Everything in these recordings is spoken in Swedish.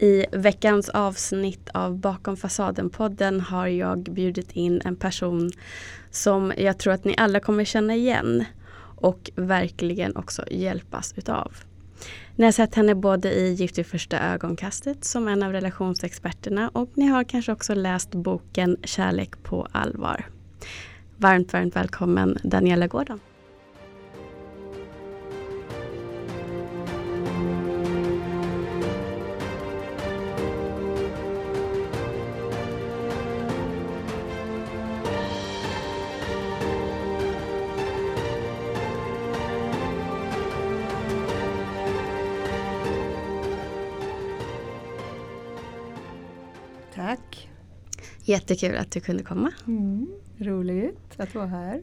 I veckans avsnitt av Bakom fasaden-podden har jag bjudit in en person som jag tror att ni alla kommer känna igen och verkligen också hjälpas utav. Ni har sett henne både i Gift vid första ögonkastet som en av relationsexperterna och ni har kanske också läst boken Kärlek på allvar. Varmt, varmt välkommen Daniela Gordon. Jättekul att du kunde komma. Mm, roligt att vara här.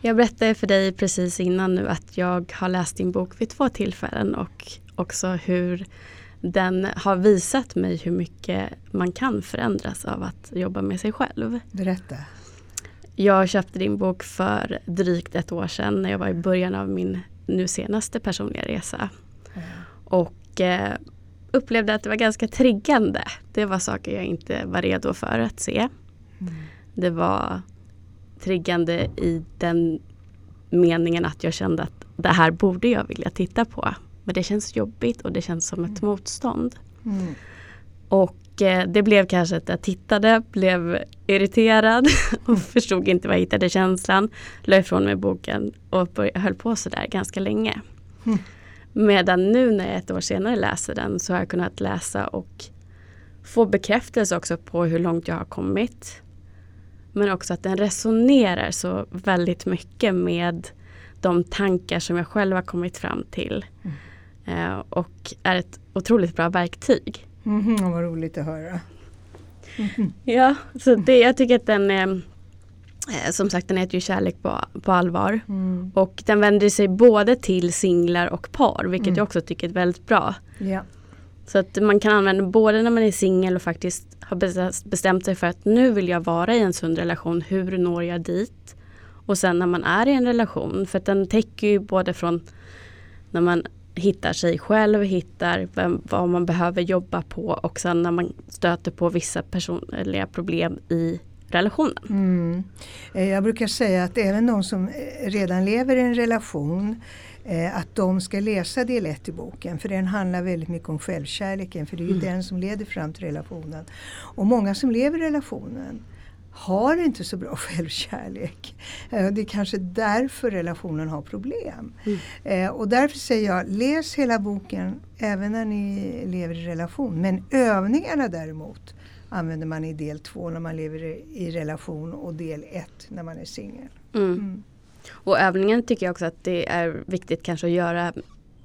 Jag berättade för dig precis innan nu att jag har läst din bok vid två tillfällen och också hur den har visat mig hur mycket man kan förändras av att jobba med sig själv. Berätta. Jag köpte din bok för drygt ett år sedan när jag var i början av min nu senaste personliga resa. Ja. Och eh, upplevde att det var ganska triggande. Det var saker jag inte var redo för att se. Mm. Det var triggande i den meningen att jag kände att det här borde jag vilja titta på. Men det känns jobbigt och det känns som ett motstånd. Mm. Och eh, det blev kanske att jag tittade, blev irriterad och förstod inte var jag hittade känslan. La ifrån mig boken och började, höll på sådär ganska länge. Mm. Medan nu när jag ett år senare läser den så har jag kunnat läsa och få bekräftelse också på hur långt jag har kommit. Men också att den resonerar så väldigt mycket med de tankar som jag själv har kommit fram till. Eh, och är ett otroligt bra verktyg. Mhm, vad roligt att höra. Mhm. Ja, så det, jag tycker att den är eh, som sagt den heter ju Kärlek på, på allvar. Mm. Och den vänder sig både till singlar och par vilket Mm. jag också tycker är väldigt bra. Ja. Så att man kan använda både när man är singel och faktiskt har bestämt- bestämt sig för att nu vill jag vara i en sund relation. Hur når jag dit? Och sen när man är i en relation. För att den täcker ju både från när man hittar sig själv, hittar vem, vad man behöver jobba på och sen när man stöter på vissa personliga problem i relationen. Mm. Eh, Jag brukar säga att även de som eh, redan lever i en relation eh, att de ska läsa del 1 i boken för den handlar väldigt mycket om självkärleken för det är ju Mm. den som leder fram till relationen. Och många som lever i relationen har inte så bra självkärlek. Det är kanske därför relationen har problem. Mm. Och därför säger jag, läs hela boken även när ni lever i relation. Men övningarna däremot använder man i del två när man lever i relation och del ett när man är singel. Mm. Mm. Och övningen tycker jag också att det är viktigt kanske att göra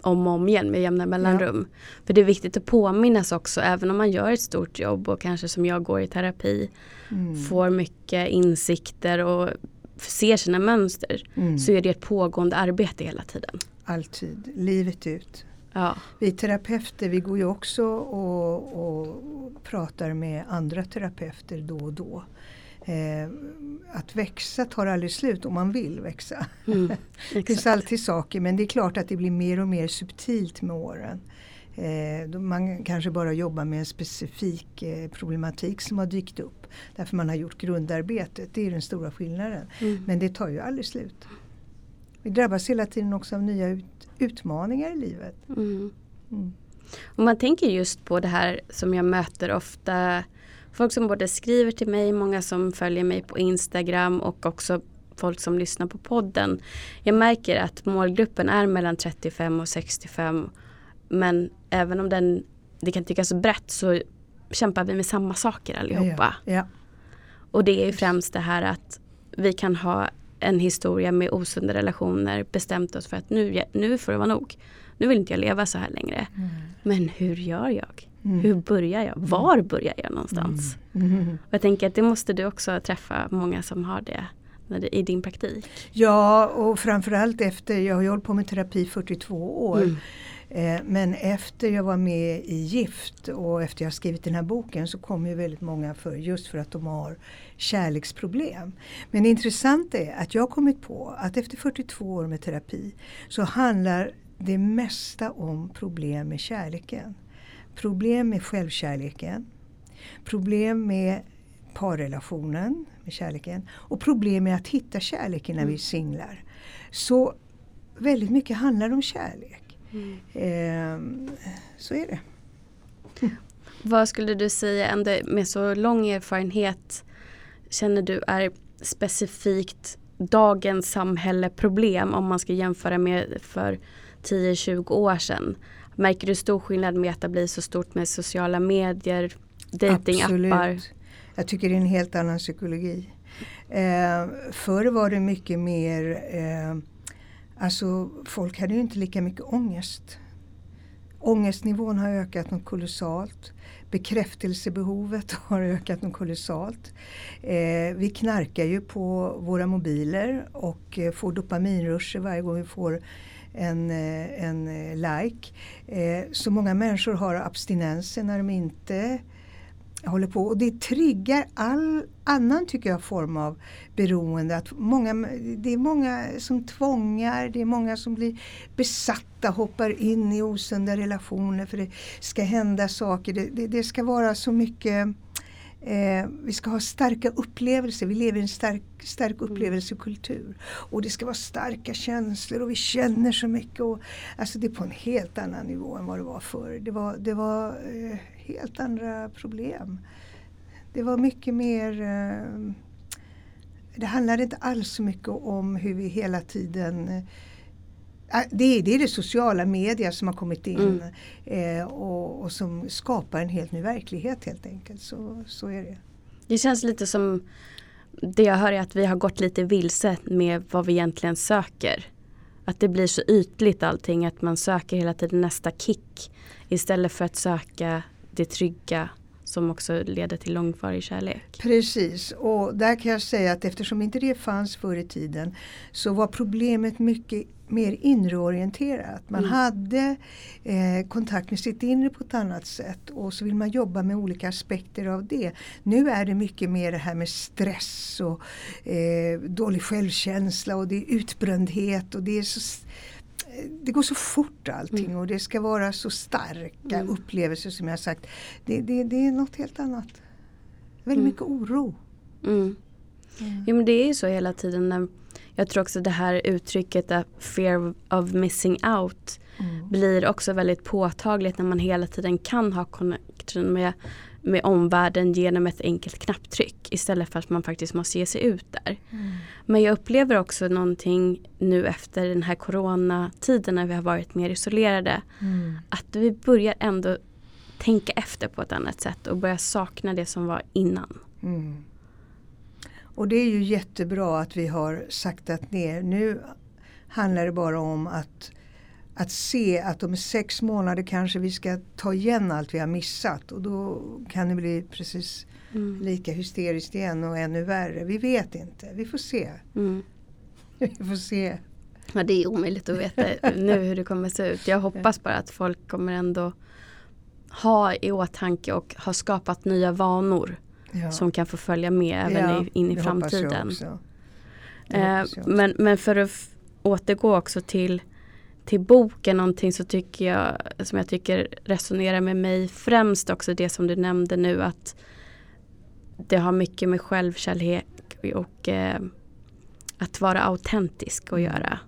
om och om igen med jämna mellanrum. För det är viktigt att påminnas också även om man gör ett stort jobb och kanske som jag går i terapi Mm. får mycket insikter och ser sina mönster Mm. så är det ett pågående arbete hela tiden. Alltid, livet ut. Ja, Vi terapeuter vi går ju också och, och pratar med andra terapeuter då och då. Eh, att växa tar aldrig slut om man vill växa. mm, Det finns alltid saker men det är klart att det blir mer och mer subtilt med åren. Eh, man kanske bara jobbar med en specifik eh, problematik som har dykt upp. Därför man har gjort grundarbetet. Det är den stora skillnaden. Mm. Men det tar ju aldrig slut. Vi drabbas hela tiden också av nya ut, utmaningar i livet. Mm. Mm. Och man tänker just på det här som jag möter ofta. Folk som både skriver till mig, många som följer mig på Instagram och också folk som lyssnar på podden. Jag märker att målgruppen är mellan 35 och 65. Men även om den, det kan tyckas brett så kämpar vi med samma saker allihopa. Ja, ja. Och det är ju främst det här att vi kan ha en historia med osunda relationer, bestämt oss för att nu, nu får det vara nog. Nu vill inte jag leva så här längre. Mm. Men hur gör jag? Mm. Hur börjar jag? Var börjar jag någonstans? Mm. Och jag tänker att det måste du också träffa många som har det i din praktik. Ja, och framförallt efter, jag har ju hållit på med terapi i 42 år. Mm. Eh, men efter jag var med i Gift och efter jag skrivit den här boken så kom ju väldigt många för just för att de har kärleksproblem. Men det intressanta är att jag har kommit på att efter 42 år med terapi så handlar det mesta om problem med kärleken. problem med självkärleken, problem med parrelationen, med kärleken och problem med att hitta kärleken när vi singlar. Så väldigt mycket handlar om kärlek. Mm. Eh, så är det. Vad skulle du säga ändå med så lång erfarenhet känner du är specifikt dagens samhälle problem om man ska jämföra med för 10-20 år sedan? Märker du stor skillnad med att det blir så stort med sociala medier, datingappar? Jag tycker det är en helt annan psykologi. Eh, förr var det mycket mer, eh, alltså folk hade ju inte lika mycket ångest. Ångestnivån har ökat något kolossalt. Bekräftelsebehovet har ökat något kolossalt. Eh, vi knarkar ju på våra mobiler och eh, får dopaminrusher varje gång vi får en, eh, en eh, like. Eh, så många människor har abstinenser när de inte håller på. Och det triggar all annan tycker jag form av beroende. Att många, det är många som tvångar, det är många som blir besatta, hoppar in i osunda relationer för det ska hända saker. Det, det, det ska vara så mycket Eh, vi ska ha starka upplevelser, vi lever i en stark, stark mm. upplevelsekultur. Och det ska vara starka känslor och vi känner så mycket. Och, alltså det är på en helt annan nivå än vad det var förr. Det var, det var eh, helt andra problem. Det var mycket mer eh, det handlade inte alls så mycket om hur vi hela tiden eh, det är, det är det sociala media som har kommit in mm. eh, och, och, som skapar en helt ny verklighet helt enkelt. Så, så är det. Det känns lite som det jag hör är att vi har gått lite vilse med vad vi egentligen söker. Att det blir så ytligt allting att man söker hela tiden nästa kick istället för att söka det trygga som också leder till långvarig kärlek. Precis och där kan jag säga att eftersom inte det fanns förr i tiden så var problemet mycket mer inreorienterat. Man mm. hade eh, kontakt med sitt inre på ett annat sätt och så vill man jobba med olika aspekter av det. Nu är det mycket mer det här med stress och eh, dålig självkänsla och det är utbrändhet och det är så det går så fort allting mm. och det ska vara så starka mm. upplevelser som jag sagt. Det, det, det är något helt annat. Väldigt mm. mycket oro. Mm. Ja, men det är ju så hela tiden. När, jag tror också det här uttrycket fear of missing out mm. blir också väldigt påtagligt när man hela tiden kan ha connection med med omvärlden genom ett enkelt knapptryck istället för att man faktiskt måste ge sig ut där. Mm. Men jag upplever också någonting nu efter den här coronatiden när vi har varit mer isolerade. Mm. Att vi börjar ändå tänka efter på ett annat sätt och börja sakna det som var innan. Mm. Och det är ju jättebra att vi har saktat ner. Nu handlar det bara om att att se att om sex månader kanske vi ska ta igen allt vi har missat och då kan det bli precis mm. lika hysteriskt igen och ännu värre. Vi vet inte, vi får se. Mm. vi får se. Ja, det är omöjligt att veta nu hur det kommer se ut. Jag hoppas bara att folk kommer ändå ha i åtanke och ha skapat nya vanor ja. som kan få följa med även ja, in i framtiden. Eh, men, men för att återgå också till till boken någonting så tycker jag, som jag tycker resonerar med mig främst också det som du nämnde nu att det har mycket med självkärlek och eh, att vara autentisk att mm. göra.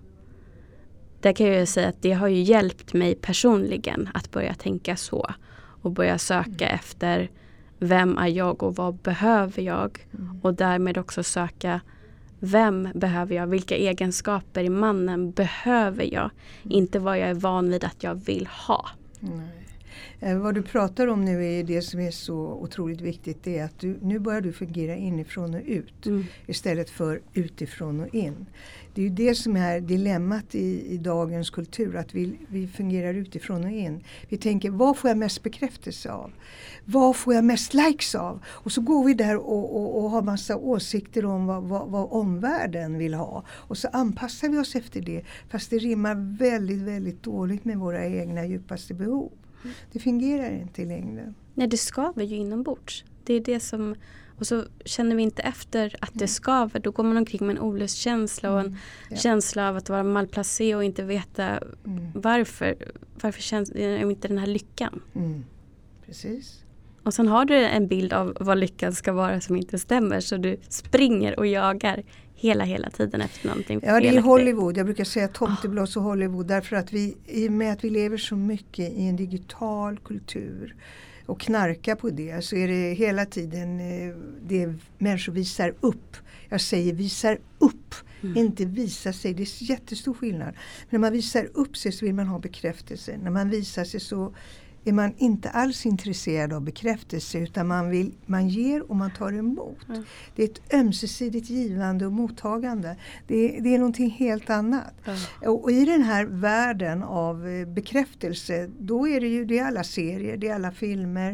Där kan jag säga att det har ju hjälpt mig personligen att börja tänka så och börja söka mm. efter vem är jag och vad behöver jag? Mm. Och därmed också söka vem behöver jag? Vilka egenskaper i mannen behöver jag? Inte vad jag är van vid att jag vill ha. Nej. Eh, vad du pratar om nu är det som är så otroligt viktigt. Det är att du, nu börjar du fungera inifrån och ut mm. istället för utifrån och in. Det är ju det som är dilemmat i, i dagens kultur, att vi, vi fungerar utifrån och in. Vi tänker, vad får jag mest bekräftelse av? Vad får jag mest likes av? Och så går vi där och, och, och har massa åsikter om vad, vad, vad omvärlden vill ha. Och så anpassar vi oss efter det. Fast det rimmar väldigt, väldigt dåligt med våra egna djupaste behov. Det fungerar inte i längden. Nej, det skaver ju inombords. Det är det som och så känner vi inte efter att det skaver. Då går man omkring med en olustkänsla och en mm. ja. känsla av att vara malplacé och inte veta mm. varför. Varför känns inte den här lyckan? Mm. Precis. Och sen har du en bild av vad lyckan ska vara som inte stämmer så du springer och jagar hela hela tiden efter någonting Ja det är. Hollywood, jag brukar säga tomteblås och Hollywood därför att vi i och med att vi lever så mycket i en digital kultur och knarkar på det så är det hela tiden eh, det människor visar upp. Jag säger visar upp, Mm. inte visa sig. Det är jättestor skillnad. När man visar upp sig så vill man ha bekräftelse. När man visar sig så är man inte alls intresserad av bekräftelse utan man, vill, man ger och man tar emot. Mm. Det är ett ömsesidigt givande och mottagande. Det är, det är någonting helt annat. Ja. Och, och i den här världen av eh, bekräftelse då är det ju det alla serier, det är alla filmer,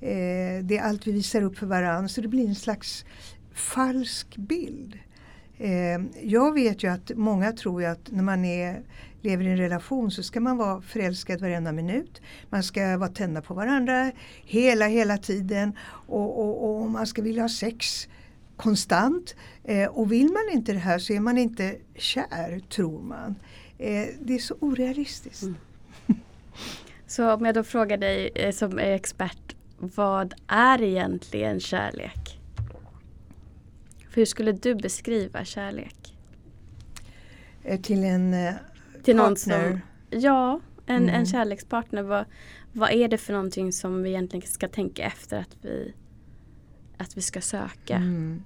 eh, det är allt vi visar upp för varandra så det blir en slags falsk bild. Eh, jag vet ju att många tror ju att när man är, lever i en relation så ska man vara förälskad varenda minut. Man ska vara tända på varandra hela, hela tiden och, och, och man ska vilja ha sex konstant. Eh, och vill man inte det här så är man inte kär, tror man. Eh, det är så orealistiskt. Mm. Så om jag då frågar dig eh, som är expert, vad är egentligen kärlek? Hur skulle du beskriva kärlek? Eh, till en eh, Till någon partner. som, ja, en, Mm. en kärlekspartner. Vad, vad är det för någonting som vi egentligen ska tänka efter att vi, att vi ska söka? Mm.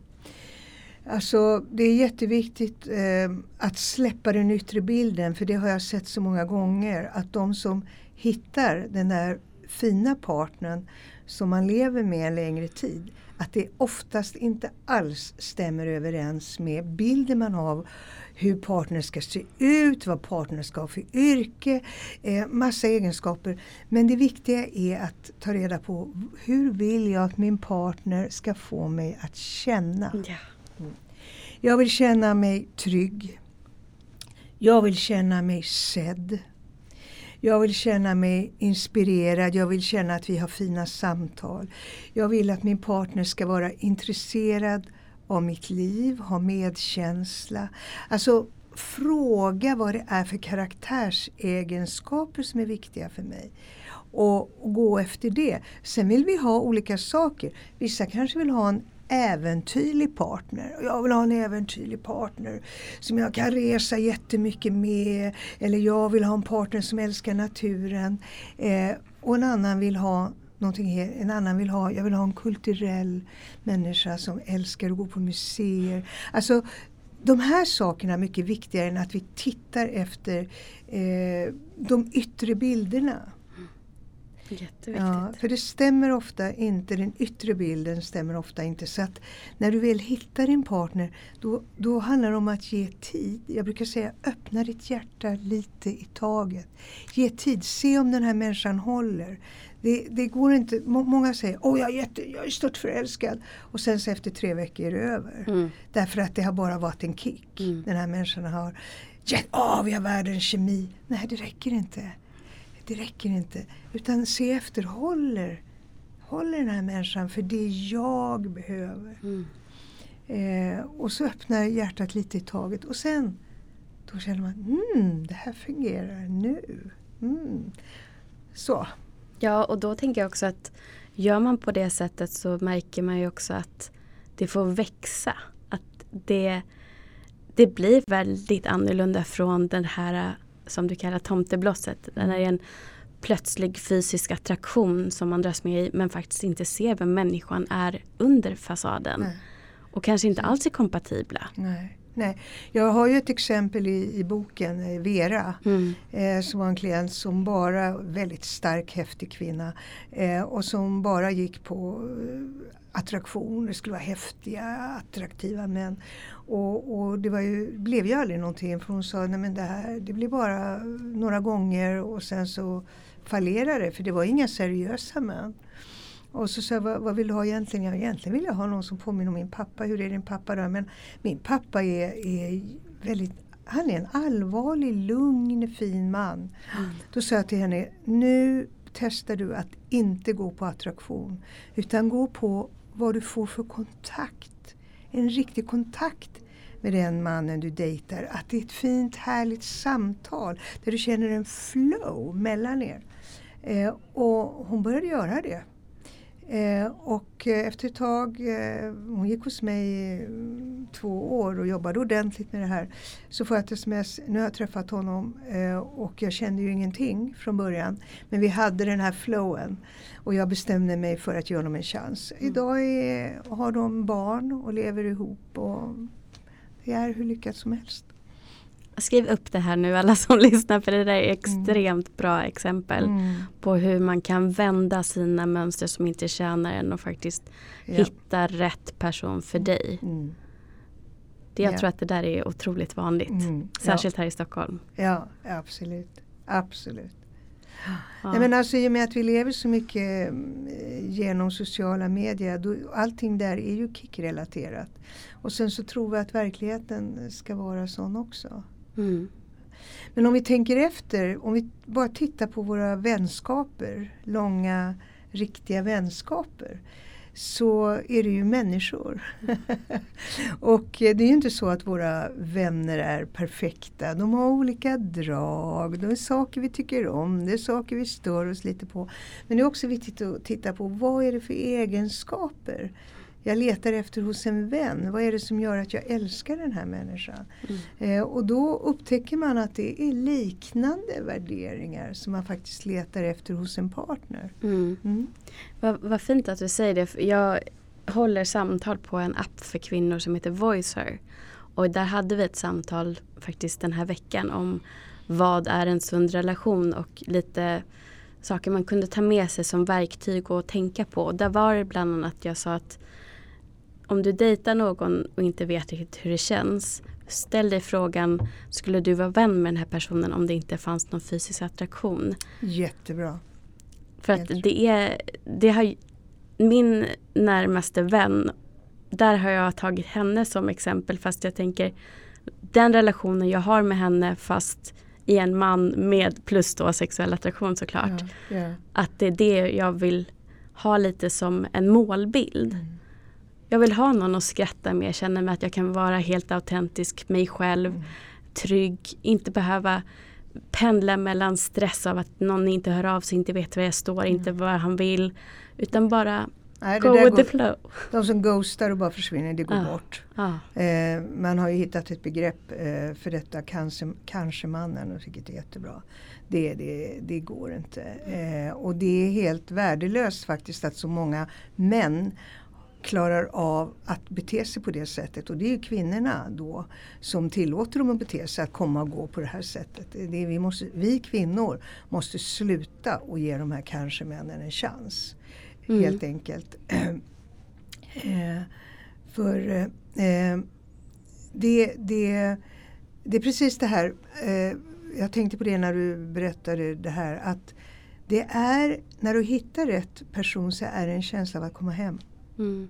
Alltså det är jätteviktigt eh, att släppa den yttre bilden för det har jag sett så många gånger att de som hittar den där fina partnern som man lever med en längre tid att det oftast inte alls stämmer överens med bilden man har av hur partnern ska se ut, vad partnern ska ha för yrke, eh, massa egenskaper. Men det viktiga är att ta reda på hur vill jag att min partner ska få mig att känna. Ja. Jag vill känna mig trygg. Jag vill känna mig sedd. Jag vill känna mig inspirerad. Jag vill känna att vi har fina samtal. Jag vill att min partner ska vara intresserad av mitt liv, ha medkänsla. Alltså fråga vad det är för karaktärsegenskaper som är viktiga för mig. Och, och gå efter det. Sen vill vi ha olika saker. Vissa kanske vill ha en äventyrlig partner. Jag vill ha en äventyrlig partner som jag kan resa jättemycket med. Eller jag vill ha en partner som älskar naturen. Eh, och en annan vill ha någonting helt, en annan vill ha, jag vill ha en kulturell människa som älskar att gå på museer. Alltså de här sakerna är mycket viktigare än att vi tittar efter eh, de yttre bilderna. Jätteviktigt. Ja, för det stämmer ofta inte, den yttre bilden stämmer ofta inte. Så att när du väl hittar din partner då, då handlar det om att ge tid. Jag brukar säga öppna ditt hjärta lite i taget. Ge tid, se om den här människan håller. Det, det går inte, må, många säger åh jag är, jätte, jag är stört förälskad och sen så efter tre veckor är det över. Mm. Därför att det har bara varit en kick. Mm. Den här människan har, ja, åh vi har världens kemi. Nej det räcker inte. Det räcker inte. Utan se efter, håller, håller den här människan för det jag behöver. Mm. Eh, och så öppnar hjärtat lite i taget och sen då känner man, mm, det här fungerar nu. Mm. Så. Ja, och då tänker jag också att gör man på det sättet så märker man ju också att det får växa. Att det, det blir väldigt annorlunda från den här som du kallar tomteblosset. Den är en plötslig fysisk attraktion som man dras med i men faktiskt inte ser vem människan är under fasaden. Nej. Och kanske inte alls är kompatibla. Nej. Nej. Jag har ju ett exempel i, i boken, eh, Vera, Mm. eh, som var en klient som bara, väldigt stark, häftig kvinna eh, och som bara gick på eh, attraktion, det skulle vara häftiga, attraktiva män. Och, och det var ju, blev ju aldrig någonting för hon sa, nej men det här, det blir bara några gånger och sen så fallerade det för det var inga seriösa män. Och så sa jag, vad, vad vill du ha egentligen? Ja, egentligen vill jag ha någon som påminner om min pappa. Hur är din pappa då? Men min pappa är, är väldigt, han är en allvarlig, lugn, fin man. Då sa jag till henne, nu testar du att inte gå på attraktion. Utan gå på vad du får för kontakt. En riktig kontakt med den mannen du dejtar. Att det är ett fint härligt samtal där du känner en flow mellan er. Eh, och hon började göra det. Eh, och eh, efter ett tag, eh, hon gick hos mig i två år och jobbade ordentligt med det här. Så får jag ett sms, nu har jag träffat honom eh, och jag kände ju ingenting från början. Men vi hade den här flowen och jag bestämde mig för att ge honom en chans. Mm. Idag är, har de barn och lever ihop och det är hur lyckat som helst. Skriv upp det här nu alla som lyssnar för det där är extremt mm. bra exempel mm. på hur man kan vända sina mönster som inte tjänar en och faktiskt ja. hitta rätt person för dig. Mm. Det, jag ja. tror att det där är otroligt vanligt. Mm. Särskilt ja. här i Stockholm. Ja, absolut. Absolut. Ja. Nej, men alltså, I och med att vi lever så mycket mm, genom sociala medier, då, allting där är ju kickrelaterat. Och sen så tror vi att verkligheten ska vara sån också. Mm. Men om vi tänker efter, om vi bara tittar på våra vänskaper, långa riktiga vänskaper så är det ju människor. och det är ju inte så att våra vänner är perfekta. De har olika drag, det är saker vi tycker om, det är saker vi stör oss lite på. Men det är också viktigt att titta på vad är det för egenskaper jag letar efter hos en vän. Vad är det som gör att jag älskar den här människan? Mm. Eh, och då upptäcker man att det är liknande värderingar som man faktiskt letar efter hos en partner. Mm. Mm. Vad, vad fint att du säger det. Jag håller samtal på en app för kvinnor som heter Voicer. Och där hade vi ett samtal faktiskt den här veckan om vad är en sund relation och lite saker man kunde ta med sig som verktyg och tänka på. Där var det bland annat jag sa att om du dejtar någon och inte vet riktigt hur det känns Ställ dig frågan, skulle du vara vän med den här personen om det inte fanns någon fysisk attraktion? Jättebra. För att det är, det har, min närmaste vän, där har jag tagit henne som exempel fast jag tänker den relationen jag har med henne fast i en man med plus då sexuell attraktion såklart. Ja, ja. Att det är det jag vill ha lite som en målbild. Mm. Jag vill ha någon att skratta med, känna mig att jag kan vara helt autentisk, mig själv, mm. trygg, inte behöva pendla mellan stress av att någon inte hör av sig, inte vet var jag står, mm. inte vad han vill. Utan bara Nej, go with går, the flow. De som ghostar och bara försvinner, det går ah, bort. Ah. Eh, man har ju hittat ett begrepp eh, för detta, kanske, kanske mannen, vilket är jättebra. Det, det, det går inte. Eh, och det är helt värdelöst faktiskt att så många män klarar av att bete sig på det sättet. Och det är kvinnorna då som tillåter dem att bete sig, att komma och gå på det här sättet. Det är, vi, måste, vi kvinnor måste sluta och ge de här kanske männen en chans. Mm. Helt enkelt. eh, för eh, det, det, det är precis det här, eh, jag tänkte på det när du berättade det här, att det är, när du hittar rätt person så är det en känsla av att komma hem. Mm.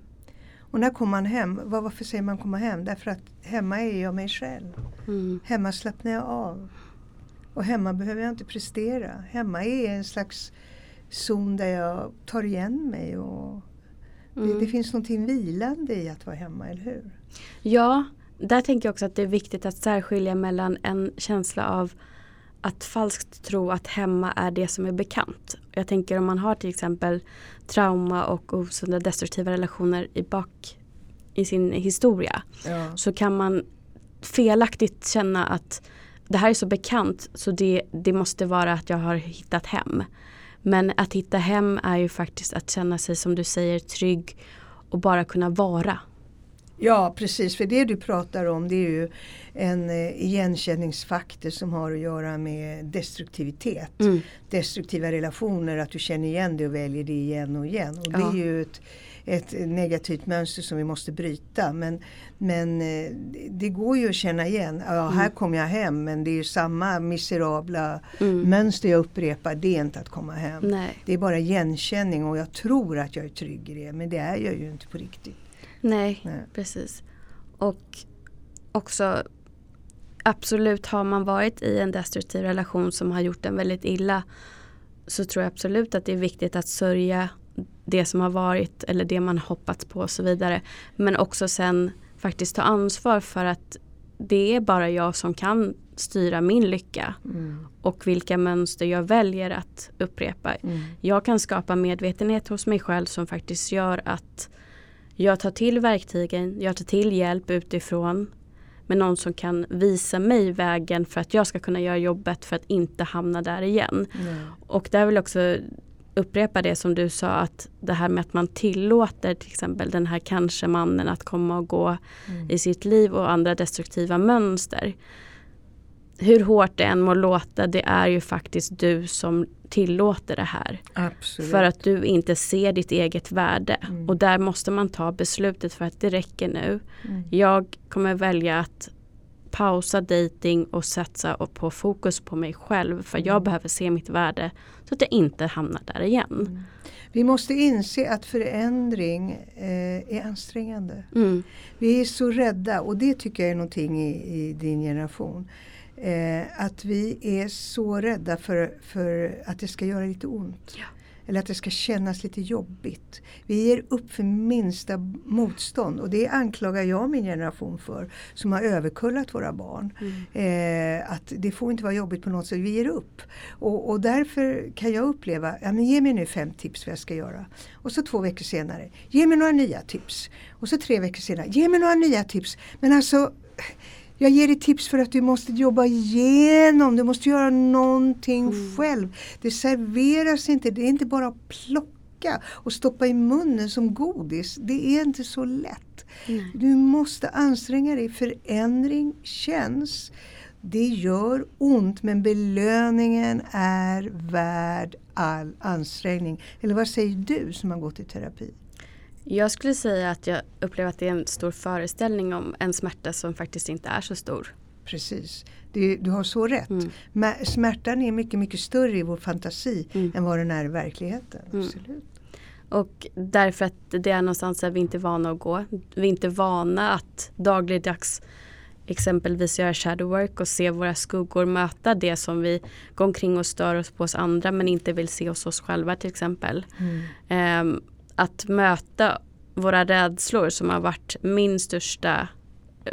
Och när kommer man hem? Varför säger man komma hem? Därför att hemma är jag mig själv. Mm. Hemma slappnar jag av. Och hemma behöver jag inte prestera. Hemma är en slags zon där jag tar igen mig. Och mm. det, det, finns någonting vilande i att vara hemma, eller hur? Ja, där tänker jag också att det är viktigt att särskilja mellan en känsla av att falskt tro att hemma är det som är bekant. Jag tänker om man har till exempel trauma och osunda destruktiva relationer i bak i sin historia. Ja. Så kan man felaktigt känna att det här är så bekant så det, det måste vara att jag har hittat hem. Men att hitta hem är ju faktiskt att känna sig som du säger trygg och bara kunna vara. Ja precis, för det du pratar om det är ju en eh, igenkänningsfaktor som har att göra med destruktivitet. Mm. Destruktiva relationer, att du känner igen det och väljer det igen och igen. Och ja. Det är ju ett, ett negativt mönster som vi måste bryta. Men, men eh, det går ju att känna igen. Ja, här mm. kommer jag hem men det är samma miserabla mm. mönster jag upprepar. Det är inte att komma hem. Nej. Det är bara igenkänning och jag tror att jag är trygg i det men det är jag ju inte på riktigt. Nej, Nej, precis. Och också absolut har man varit i en destruktiv relation som har gjort en väldigt illa så tror jag absolut att det är viktigt att sörja det som har varit eller det man hoppats på och så vidare. Men också sen faktiskt ta ansvar för att det är bara jag som kan styra min lycka. Mm. Och vilka mönster jag väljer att upprepa. Mm. Jag kan skapa medvetenhet hos mig själv som faktiskt gör att jag tar till verktygen, jag tar till hjälp utifrån. Med någon som kan visa mig vägen för att jag ska kunna göra jobbet för att inte hamna där igen. Ja. Och där vill jag också upprepa det som du sa att det här med att man tillåter till exempel den här kanske mannen att komma och gå Mm. i sitt liv och andra destruktiva mönster. Hur hårt det än må låta, det är ju faktiskt du som tillåter det här. Absolut. För att du inte ser ditt eget värde. Mm. Och där måste man ta beslutet för att det räcker nu. Mm. Jag kommer välja att pausa dating och satsa på fokus på mig själv. För jag Mm. behöver se mitt värde så att jag inte hamnar där igen. Mm. Vi måste inse att förändring eh, är ansträngande. Mm. Vi är så rädda och det tycker jag är någonting i, i din generation. Eh, att vi är så rädda för, för att det ska göra lite ont. Ja. Eller att det ska kännas lite jobbigt. Vi ger upp för minsta motstånd och det anklagar jag min generation för som har överkullat våra barn. Mm. Eh, att det får inte vara jobbigt på något sätt, vi ger upp. Och, och därför kan jag uppleva, ja men ge mig nu fem tips vad jag ska göra. Och så två veckor senare, ge mig några nya tips. Och så tre veckor senare, ge mig några nya tips. Men alltså, jag ger dig tips för att du måste jobba igenom, du måste göra någonting Mm. själv. Det serveras inte, det är inte bara att plocka och stoppa i munnen som godis. Det är inte så lätt. Nej. Du måste anstränga dig. Förändring känns. Det gör ont men belöningen är värd all ansträngning. Eller vad säger du som har gått i terapi? Jag skulle säga att jag upplever att det är en stor föreställning om en smärta som faktiskt inte är så stor. Precis. Det, du har så rätt. Mm. Smärtan är mycket, mycket större i vår fantasi Mm. än vad den är i verkligheten. Mm. Absolut. Och därför att det är någonstans där vi inte är vana att gå. Vi är inte vana att dagligdags exempelvis göra shadow work och se våra skuggor möta det som vi går omkring och stör oss på oss andra men inte vill se hos oss själva till exempel. Mm. Ehm, att möta våra rädslor som har varit min största eh,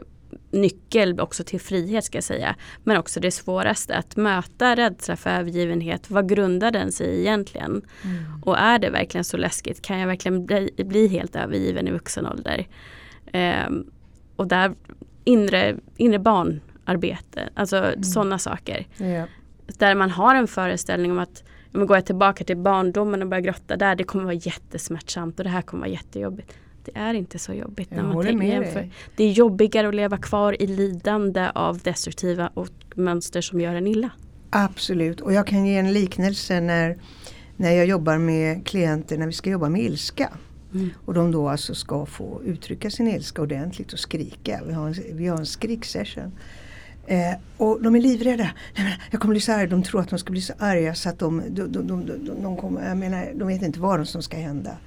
nyckel också till frihet ska jag säga. Men också det svåraste att möta rädsla för övergivenhet. Vad grundar den sig egentligen? Mm. Och är det verkligen så läskigt? Kan jag verkligen bli, bli helt övergiven i vuxen ålder? Ehm, och där inre, inre barnarbete, alltså sådana saker. Ja. Där man har en föreställning om att men går jag tillbaka till barndomen och börjar grotta där, det kommer vara jättesmärtsamt och det här kommer vara jättejobbigt. Det är inte så jobbigt Jag när man tänker jämför. Det är jobbigare att leva kvar i lidande av destruktiva och mönster som gör en illa. Absolut. Och jag kan ge en liknelse när, när jag jobbar med klienter när vi ska jobba med ilska. Mm. Och de då alltså ska få uttrycka sin ilska ordentligt och skrika. Vi har en, vi har en skriksession. Eh, och de är livrädda. Nej, men jag kommer bli så arg. De tror att de ska bli så arga så att de, de, de, de, de, kommer, jag menar, de vet inte vad som ska hända.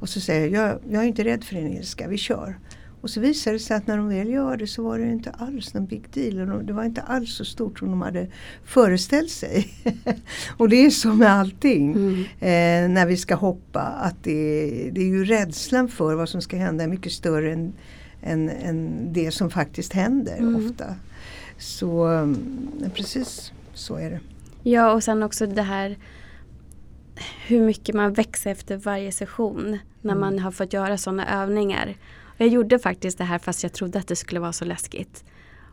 Och så säger jag, jag, jag är inte rädd för din ilska, vi kör. Och så visar det sig att när de väl gör det så var det inte alls någon big deal. Det var inte alls så stort som de hade föreställt sig. och det är så med allting. Mm. Eh, när vi ska hoppa. Att det, det är ju rädslan för vad som ska hända är mycket större än, än, än det som faktiskt händer Mm. ofta. Så mm, precis så är det. Ja och sen också det här hur mycket man växer efter varje session när Mm. man har fått göra sådana övningar. Jag gjorde faktiskt det här fast jag trodde att det skulle vara så läskigt.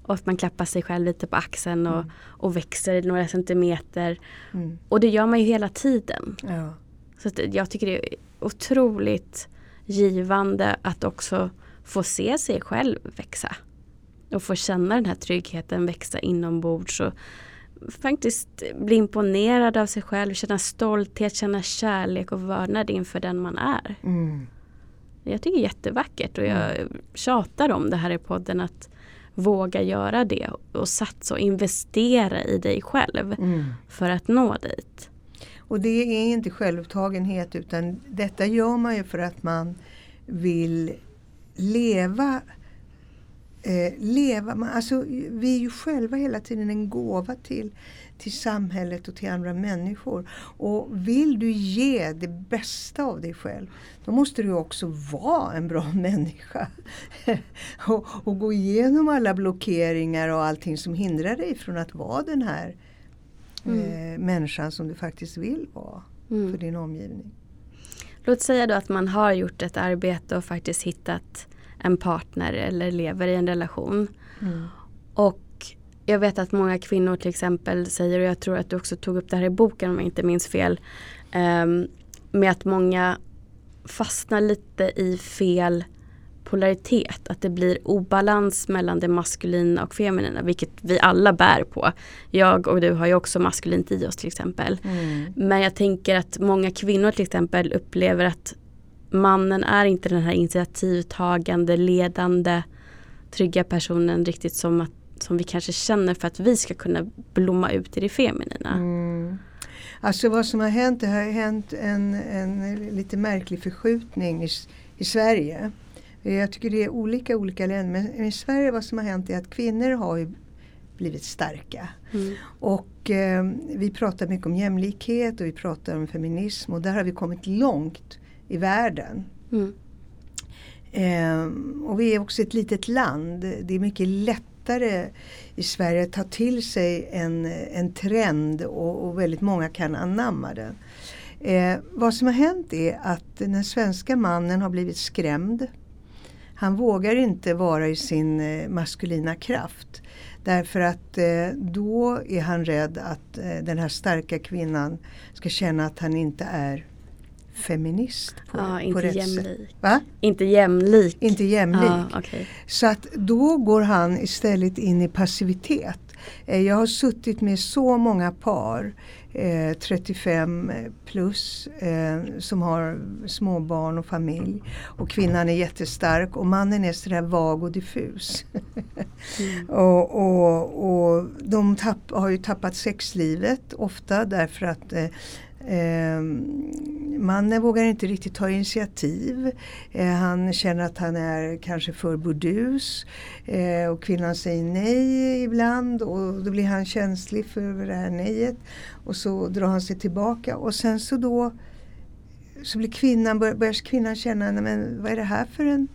Och att man klappar sig själv lite på axeln och, Mm. och växer några centimeter. Mm. Och det gör man ju hela tiden. Ja. Så jag tycker det är otroligt givande att också få se sig själv växa. Och få känna den här tryggheten växa inombords. Och faktiskt bli imponerad av sig själv, känna stolthet, känna kärlek och vördnad inför den man är. Mm. Jag tycker det är jättevackert och jag tjatar om det här i podden att våga göra det och satsa och investera i dig själv Mm. för att nå dit. Och det är inte självupptagenhet utan detta gör man ju för att man vill leva eh, leva, man, alltså, vi är ju själva hela tiden en gåva till, till samhället och till andra människor. Och vill du ge det bästa av dig själv då måste du också vara en bra människa. och, och, gå igenom alla blockeringar och allting som hindrar dig från att vara den här mm. eh, människan som du faktiskt vill vara mm. för din omgivning. Låt säga då att man har gjort ett arbete och faktiskt hittat en partner eller lever i en relation. Mm. Och jag vet att många kvinnor till exempel säger, och jag tror att du också tog upp det här i boken om jag inte minns fel, um, med att många fastnar lite i fel polaritet. Att det blir obalans mellan det maskulina och feminina, vilket vi alla bär på. Jag och du har ju också maskulint i oss till exempel. Mm. Men jag tänker att många kvinnor till exempel upplever att mannen är inte den här initiativtagande, ledande, trygga personen riktigt som, att, som vi kanske känner för att vi ska kunna blomma ut i det feminina. Mm. Alltså vad som har hänt, det har hänt en, en lite märklig förskjutning i, i Sverige. Jag tycker det är olika olika länder men i Sverige vad som har hänt är att kvinnor har blivit starka. Mm. Och eh, vi pratar mycket om jämlikhet och vi pratar om feminism och där har vi kommit långt i världen. Mm. Eh, och vi är också ett litet land. Det är mycket lättare i Sverige att ta till sig en, en trend och, och väldigt många kan anamma den. Eh, vad som har hänt är att den svenska mannen har blivit skrämd. Han vågar inte vara i sin eh, maskulina kraft. Därför att eh, då är han rädd att eh, den här starka kvinnan ska känna att han inte är feminist på, ja, inte på rätt jämlik. sätt. Va? Inte jämlik. Inte jämlik. Ja, okay. Så att då går han istället in i passivitet. Eh, jag har suttit med så många par, eh, 35 plus, eh, som har småbarn och familj. Och kvinnan är jättestark och mannen är sådär vag och diffus. mm. och, och, och de tapp, har ju tappat sexlivet ofta därför att eh, Eh, mannen vågar inte riktigt ta initiativ. Eh, han känner att han är kanske för burdus. Eh, och kvinnan säger nej ibland och då blir han känslig för det här nejet. Och så drar han sig tillbaka och sen så då så blir kvinnan, börjar, börjar kvinnan känna, men vad är det här för en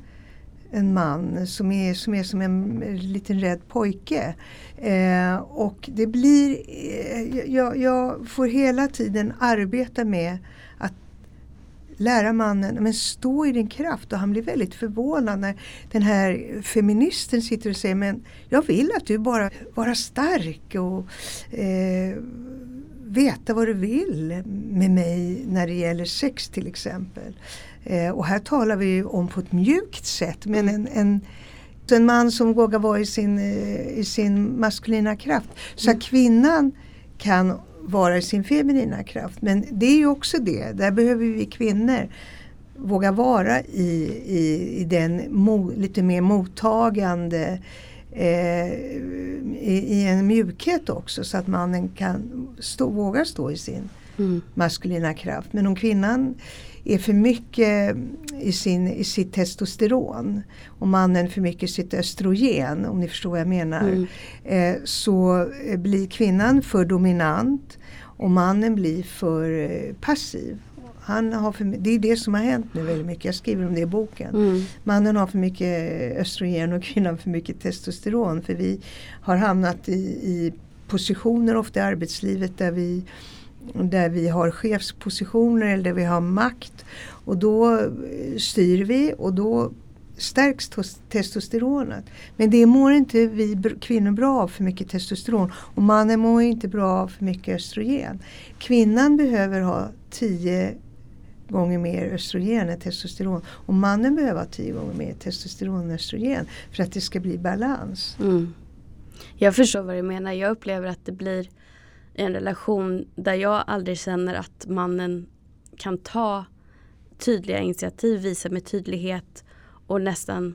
en man som är som, är som en liten rädd pojke. Eh, och det blir, eh, jag, jag, får hela tiden arbeta med att lära mannen men stå i din kraft och han blir väldigt förvånad när den här feministen sitter och säger men jag vill att du bara vara stark och eh, veta vad du vill med mig när det gäller sex till exempel. Eh, och här talar vi om på ett mjukt sätt men en, en, en man som vågar vara i sin, eh, i sin maskulina kraft. Så mm. att kvinnan kan vara i sin feminina kraft. Men det är ju också det, där behöver vi kvinnor våga vara i, i, i den mo, lite mer mottagande eh, i, i, en mjukhet också så att mannen kan stå, vågar stå i sin mm. maskulina kraft. Men om kvinnan är för mycket i, sin, i sitt testosteron och mannen för mycket i sitt östrogen, om ni förstår vad jag menar. Mm. Eh, så blir kvinnan för dominant och mannen blir för eh, passiv. Han har för, det är det som har hänt nu väldigt mycket. Jag skriver om det i boken. Mm. Mannen har för mycket östrogen och kvinnan för mycket testosteron. För vi har hamnat i, i positioner ofta i arbetslivet där vi där vi har chefspositioner eller där vi har makt. Och då eh, styr vi och då stärks testosteronet. Men det mår inte vi kvinnor bra av för mycket testosteron och mannen mår inte bra av för mycket östrogen. Kvinnan behöver ha tio gånger mer östrogen än testosteron och mannen behöver ha tio gånger mer testosteron än östrogen för att det ska bli balans. Mm. Jag förstår vad du menar. Jag upplever att det blir i en relation där jag aldrig känner att mannen kan ta tydliga initiativ, visa med tydlighet och nästan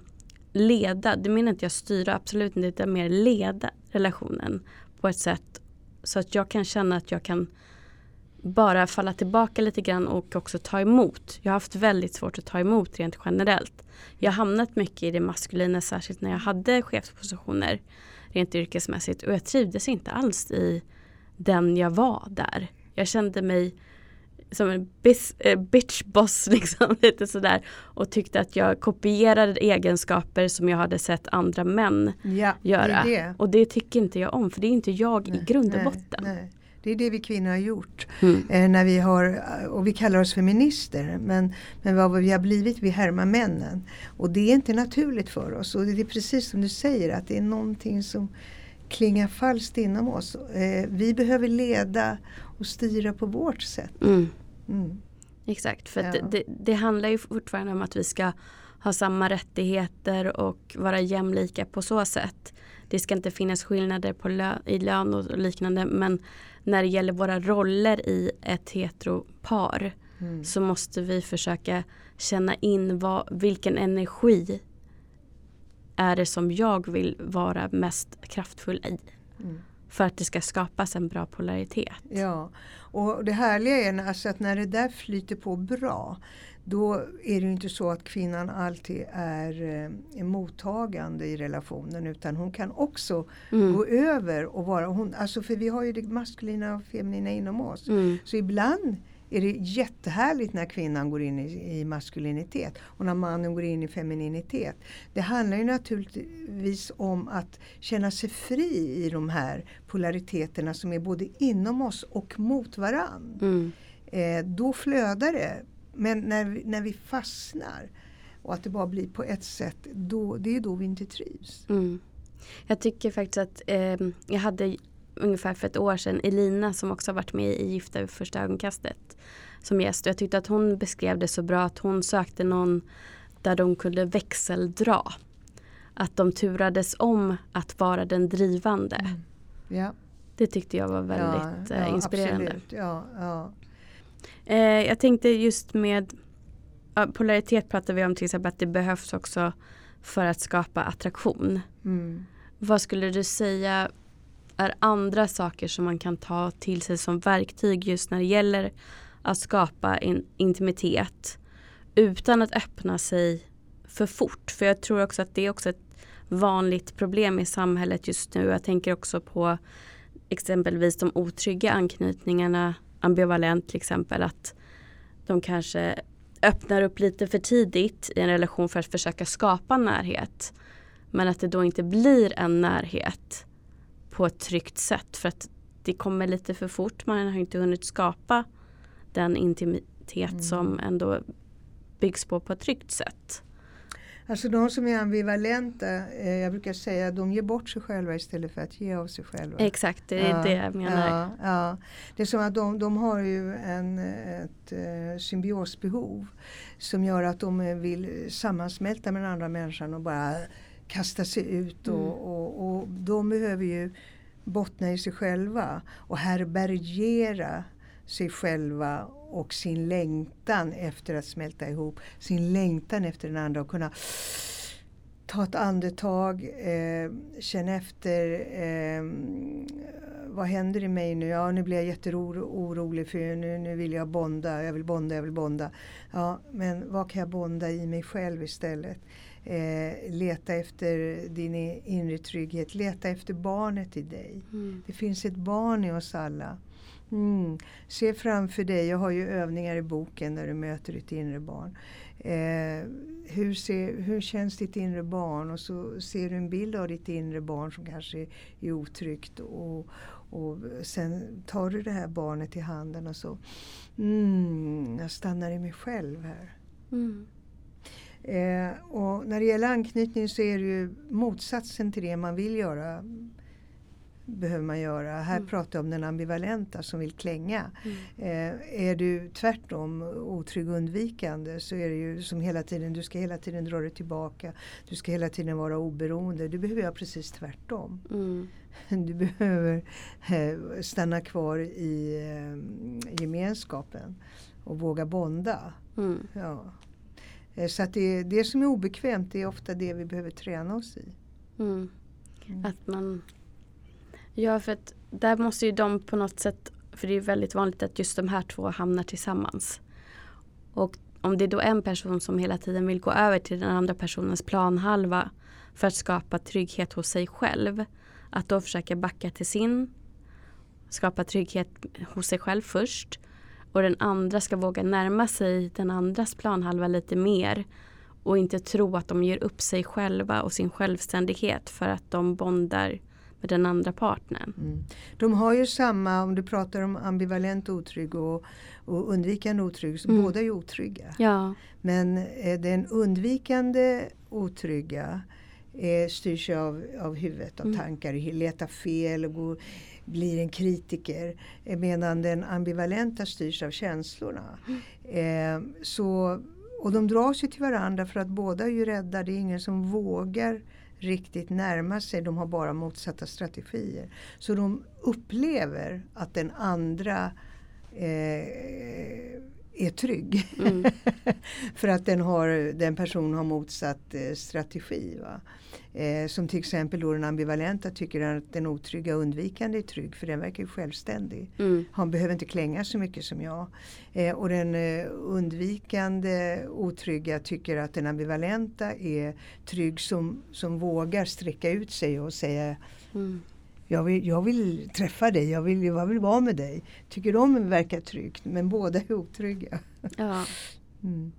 leda. Det menar inte jag styra, absolut inte, utan mer leda relationen på ett sätt så att jag kan känna att jag kan bara falla tillbaka lite grann och också ta emot. Jag har haft väldigt svårt att ta emot rent generellt. Jag har hamnat mycket i det maskulina, särskilt när jag hade chefspositioner rent yrkesmässigt och jag trivdes inte alls i den jag var där. Jag kände mig som en bis, eh, bitch boss liksom lite sådär och tyckte att jag kopierade egenskaper som jag hade sett andra män Ja, göra. det det. Och det tycker inte jag om för det är inte jag i grund och nej, botten. nej. Det är det vi kvinnor har gjort. Mm. Eh, när vi har, och vi kallar oss feminister men, men vad vi har blivit, vi härmar männen. Och det är inte naturligt för oss. Och det är precis som du säger att det är någonting som klingar falskt inom oss. Eh, vi behöver leda och styra på vårt sätt. Mm. Mm. Exakt, för Ja. det, det handlar ju fortfarande om att vi ska ha samma rättigheter och vara jämlika på så sätt. Det ska inte finnas skillnader på lö, i lön och liknande men när det gäller våra roller i ett heteropar Mm. så måste vi försöka känna in vad, vilken energi är det som jag vill vara mest kraftfull i. Mm. För att det ska skapas en bra polaritet. Ja, och det härliga är alltså att när det där flyter på bra då är det ju inte så att kvinnan alltid är, eh, är mottagande i relationen utan hon kan också Mm. gå över och vara hon. Alltså för vi har ju det maskulina och feminina inom oss. Mm. Så ibland är det jättehärligt när kvinnan går in i, i maskulinitet och när mannen går in i femininitet. Det handlar ju naturligtvis om att känna sig fri i de här polariteterna som är både inom oss och mot varann. Mm. Eh, då flödar det. Men när vi, när vi fastnar och att det bara blir på ett sätt, då, det är då vi inte trivs. Mm. Jag tycker faktiskt att eh, jag hade ungefär för ett år sedan Elina som också har varit med i Gifta vid första ögonkastet som gäst. Och jag tyckte att hon beskrev det så bra att hon sökte någon där de kunde växeldra. Att de turades om att vara den drivande. Ja, Det tyckte jag var väldigt ja, eh, ja, inspirerande. Absolut. Ja, ja. Eh, jag tänkte just med polaritet pratar vi om till exempel att det behövs också för att skapa attraktion. Mm. Vad skulle du säga är andra saker som man kan ta till sig som verktyg just när det gäller att skapa en intimitet utan att öppna sig för fort? För jag tror också att det är också ett vanligt problem i samhället just nu. Jag tänker också på exempelvis de otrygga anknytningarna, ambivalent till exempel, att de kanske öppnar upp lite för tidigt i en relation för att försöka skapa närhet. Men att det då inte blir en närhet på ett tryggt sätt för att det kommer lite för fort. Man har inte hunnit skapa den intimitet Mm. som ändå byggs på på ett tryggt sätt. Alltså de som är ambivalenta, eh, jag brukar säga de ger bort sig själva istället för att ge av sig själva. Exakt, det är Ja, det jag menar. Ja, ja. Det är som att de, de har ju en, ett eh, symbiosbehov som gör att de vill sammansmälta med den andra människan och bara kasta sig ut. Mm. Och, och, och de behöver ju bottna i sig själva och härbärgera sig själva och sin längtan efter att smälta ihop. Sin längtan efter den andra och kunna ta ett andetag, eh, känna efter eh, vad händer i mig nu? Ja, nu blir jag jätteorolig för nu, nu vill jag bonda, jag vill bonda, jag vill bonda. Ja, men vad kan jag bonda i mig själv istället? Eh, leta efter din inre trygghet, leta efter barnet i dig. Mm. Det finns ett barn i oss alla. Mm. Se framför dig, jag har ju övningar i boken där du möter ditt inre barn. Eh, hur, ser, hur känns ditt inre barn? Och så ser du en bild av ditt inre barn som kanske är, är otryggt. Och, och sen tar du det här barnet i handen och så mm, jag stannar i mig själv här. Mm. Eh, och när det gäller anknytning så är det ju motsatsen till det man vill göra. Behöver man göra. Här Mm. pratar jag om den ambivalenta som vill klänga. Mm. Eh, är du tvärtom otrygg och undvikande så är det ju som hela tiden, du ska hela tiden dra dig tillbaka. Du ska hela tiden vara oberoende. Du behöver göra precis tvärtom. Mm. Du behöver eh, stanna kvar i eh, gemenskapen och våga bonda. Mm. Ja. Eh, Så att det, det som är obekvämt det är ofta det vi behöver träna oss i. Mm. Mm. Att man Ja för att där måste ju de på något sätt för det är väldigt vanligt att just de här två hamnar tillsammans. Och om det är då en person som hela tiden vill gå över till den andra personens planhalva för att skapa trygghet hos sig själv. Att då försöka backa till sin, skapa trygghet hos sig själv först och den andra ska våga närma sig den andras planhalva lite mer och inte tro att de ger upp sig själva och sin självständighet för att de bondar med den andra partnern. Mm. De har ju samma, om du pratar om ambivalent otrygg och, och undvikande otrygg, så mm. båda är otrygga. Ja. Men eh, den undvikande otrygga eh, styrs av, av huvudet, av mm. tankar, letar fel och går, blir en kritiker. Eh, medan den ambivalenta styrs av känslorna. Mm. Eh, så, och de dras ju till varandra för att båda är ju rädda. Det är ingen som vågar riktigt närma sig. De har bara motsatta strategier. Så de upplever att den andra eh, är trygg. Mm. för att den, har, den personen har motsatt eh, strategi. Va? Eh, som till exempel då den ambivalenta tycker att den otrygga undvikande är trygg för den verkar ju självständig. Mm. Han behöver inte klänga så mycket som jag. Eh, och den eh, undvikande otrygga tycker att den ambivalenta är trygg som, som vågar sträcka ut sig och säga mm. Jag, vill, jag vill träffa dig, jag vill, jag vill vara med dig. Tycker de verkar tryggt men båda är otrygga. Ja, mm.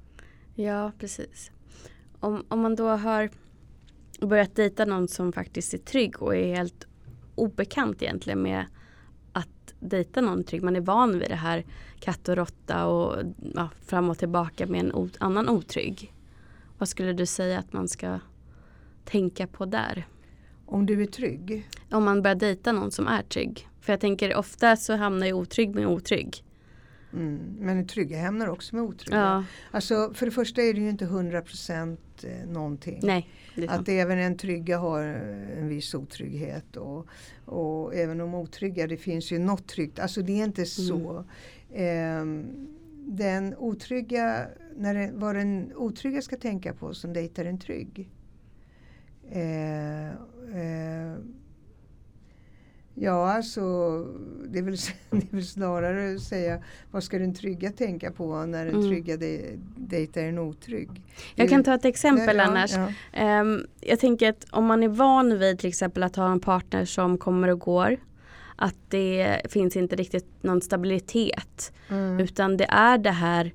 ja precis. Om, om man då har börjat dejta någon som faktiskt är trygg och är helt obekant egentligen med att dejta någon trygg. Man är van vid det här katt och råtta och ja, fram och tillbaka med en annan otrygg. Vad skulle du säga att man ska tänka på där? Om du är trygg? Om man börjar dejta någon som är trygg. För jag tänker ofta så hamnar ju otrygg med otrygg. Mm, men trygga hamnar också med otrygga. Ja. Alltså, för det första är det ju inte 100% eh, någonting. Nej, att även en trygga har en viss otrygghet. Och, och även de otrygga, det finns ju något tryggt. Alltså det är inte mm. så. Eh, den otrygga, när det, vad den otrygga ska tänka på som dejtar en trygg. Eh, eh, Ja, alltså det är, väl, det är väl snarare att säga vad ska den trygga tänka på när den mm. trygga de, dejtar en otrygg. Jag kan ta ett exempel ja, annars. Ja. Um, jag tänker att om man är van vid till exempel att ha en partner som kommer och går. Att det finns inte riktigt någon stabilitet. Mm. Utan det är det här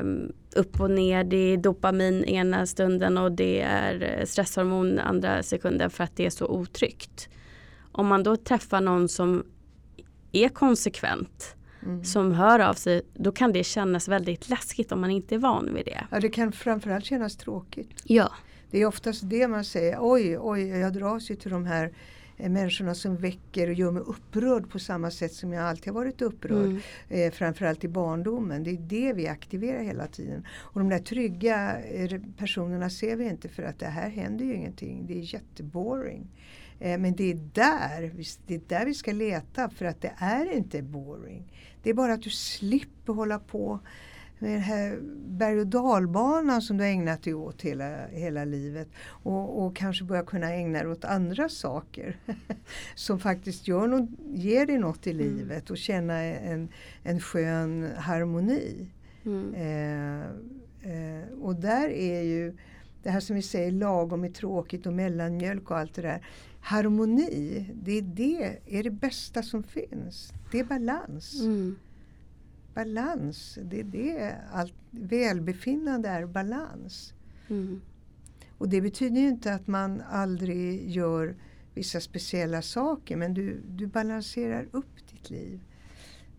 um, upp och ner. Det är dopamin ena stunden och det är stresshormon andra sekunden för att det är så otryggt. Om man då träffar någon som är konsekvent Mm. som hör av sig, då kan det kännas väldigt läskigt om man inte är van vid det. Ja, det kan framförallt kännas tråkigt. Ja. Det är oftast det man säger, oj, oj, jag dras ju till de här människorna som väcker och gör mig upprörd på samma sätt som jag alltid har varit upprörd. Mm. Eh, framförallt i barndomen. Det är det vi aktiverar hela tiden. Och de där trygga eh, personerna ser vi inte för att det här händer ju ingenting. Det är jätteboring. Eh, men det är, där, det är där vi ska leta för att det är inte boring. Det är bara att du slipper hålla på den här berg och dalbanan som du har ägnat dig åt hela, hela livet. Och, och kanske börja kunna ägna dig åt andra saker som faktiskt gör något, ger dig något i mm. livet och känna en, en skön harmoni. Mm. Eh, eh, och där är ju det här som vi säger lagom är tråkigt och mellanmjölk och allt det där harmoni, det är det, är det bästa som finns. Det är balans. Mm. Balans, det är det. Allt, välbefinnande är balans. Mm. Och det betyder ju inte att man aldrig gör vissa speciella saker men du, du balanserar upp ditt liv.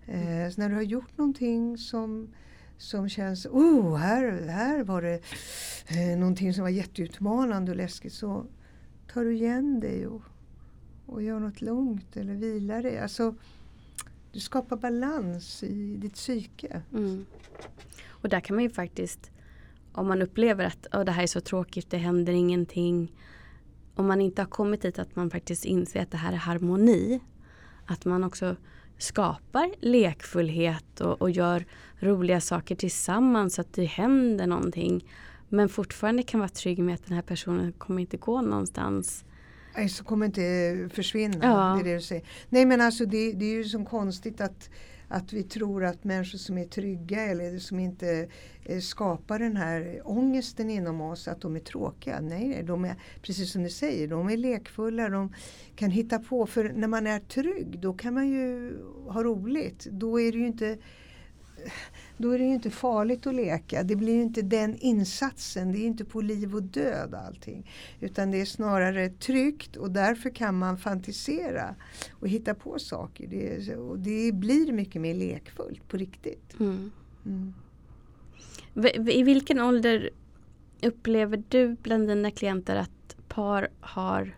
Eh, så när du har gjort någonting som, som känns, oh här, här var det eh, någonting som var jätteutmanande och läskigt så tar du igen dig och, och gör något lugnt eller vilar dig. Alltså, du skapar balans i ditt psyke. Mm. Och där kan man ju faktiskt, om man upplever att oh, det här är så tråkigt, det händer ingenting. Om man inte har kommit dit att man faktiskt inser att det här är harmoni. Att man också skapar lekfullhet och, och gör roliga saker tillsammans så att det händer någonting. Men fortfarande kan vara trygg med att den här personen kommer inte gå någonstans så kommer inte försvinna. Ja. Det är det du säger. Nej men alltså det, det är ju så konstigt att att vi tror att människor som är trygga eller som inte eh, skapar den här ångesten inom oss, att de är tråkiga. Nej, de är precis som du säger, de är lekfulla, de kan hitta på. För när man är trygg då kan man ju ha roligt. Då är det ju inte då är det ju inte farligt att leka. Det blir ju inte den insatsen. Det är inte på liv och död allting. Utan det är snarare tryggt och därför kan man fantisera och hitta på saker. Det, och det blir mycket mer lekfullt på riktigt. Mm. Mm. I vilken ålder upplever du bland dina klienter att par har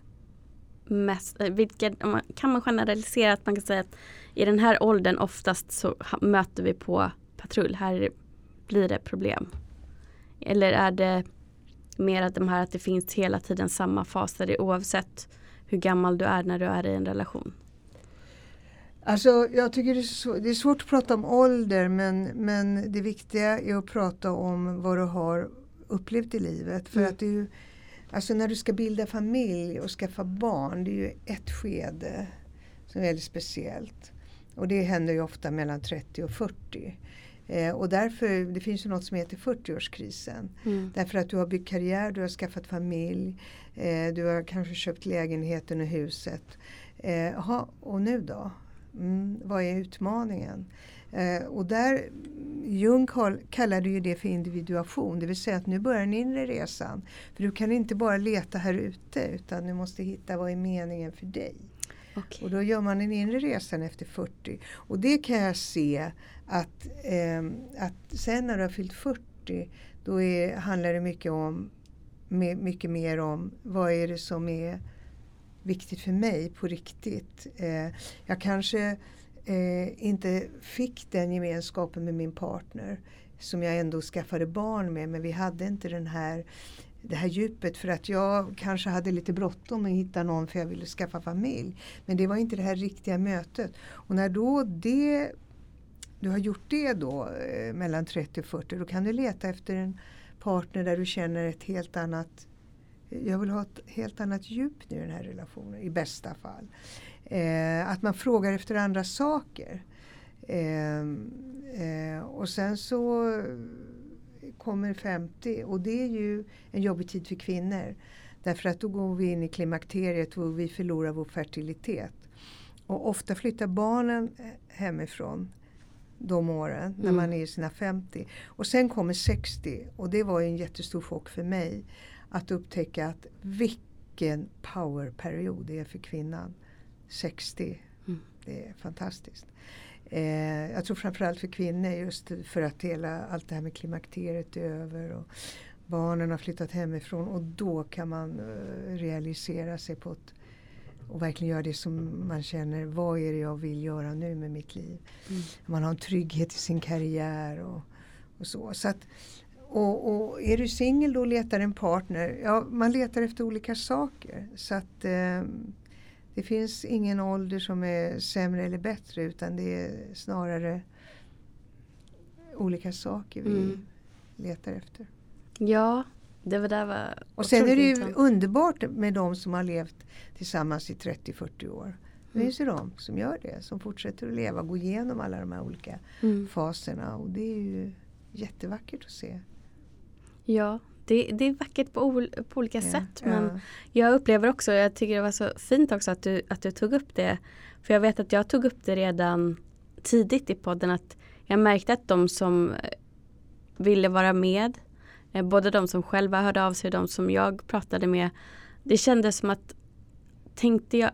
mest, eh, vilken, kan man generalisera att man kan säga att i den här åldern oftast så möter vi på patrull. Här blir det problem. Eller är det mer att de här att det finns hela tiden samma faser oavsett hur gammal du är när du är i en relation? Alltså jag tycker det är, så, det är svårt att prata om ålder men, men det viktiga är att prata om vad du har upplevt i livet. För mm. att ju, alltså när du ska bilda familj och skaffa barn, det är ju ett skede som är väldigt speciellt. Och det händer ju ofta mellan 30 och 40. Eh, och därför, det finns ju något som heter 40-årskrisen. Mm. Därför att du har byggt karriär, du har skaffat familj, eh, du har kanske köpt lägenheten och huset. Eh, aha, och nu då? Mm, vad är utmaningen? Eh, och där, Jung kallade ju det för individuation, det vill säga att nu börjar den inre resan. För du kan inte bara leta här ute utan du måste hitta vad är meningen för dig. Okay. Och då gör man den inre resan efter 40. Och det kan jag se att, eh, att sen när du har fyllt 40 då är, handlar det mycket, om, mycket mer om vad är det som är viktigt för mig på riktigt. Eh, jag kanske eh, inte fick den gemenskapen med min partner som jag ändå skaffade barn med men vi hade inte den här det här djupet för att jag kanske hade lite bråttom att hitta någon för jag ville skaffa familj. Men det var inte det här riktiga mötet. Och när då det, du har gjort det då eh, mellan 30 och 40 då kan du leta efter en partner där du känner ett helt annat eh, jag vill ha ett helt annat djup i den här relationen i bästa fall. Eh, att man frågar efter andra saker. Eh, eh, och sen så kommer 50 och det är ju en jobbig tid för kvinnor. Därför att då går vi in i klimakteriet och vi förlorar vår fertilitet. Och ofta flyttar barnen eh, hemifrån de åren mm. när man är i sina 50. Och sen kommer 60 och det var ju en jättestor chock för mig. Att upptäcka att vilken powerperiod det är för kvinnan. 60. Mm. Det är fantastiskt. Eh, jag tror framförallt för kvinnor just för att hela, allt det här med klimakteriet är över. Och barnen har flyttat hemifrån och då kan man uh, realisera sig på ett och verkligen göra det som man känner, vad är det jag vill göra nu med mitt liv? Mm. Man har en trygghet i sin karriär och, och så. så att, och, och, är du singel då letar en partner, ja man letar efter olika saker. Så att eh, det finns ingen ålder som är sämre eller bättre utan det är snarare olika saker vi mm. letar efter. Ja, det var där var Och sen är det ju underbart med de som har levt tillsammans i 30-40 år. Det mm. finns ju de som gör det, som fortsätter att leva, gå igenom alla de här olika mm. faserna och det är ju jättevackert att se. Ja, det, det är vackert på, ol, på olika ja, sätt men ja. jag upplever också, jag tycker det var så fint också att du, att du tog upp det. För jag vet att jag tog upp det redan tidigt i podden att jag märkte att de som eh, ville vara med, Eh, både de som själva hörde av sig och de som jag pratade med, det kändes som att tänkte jag,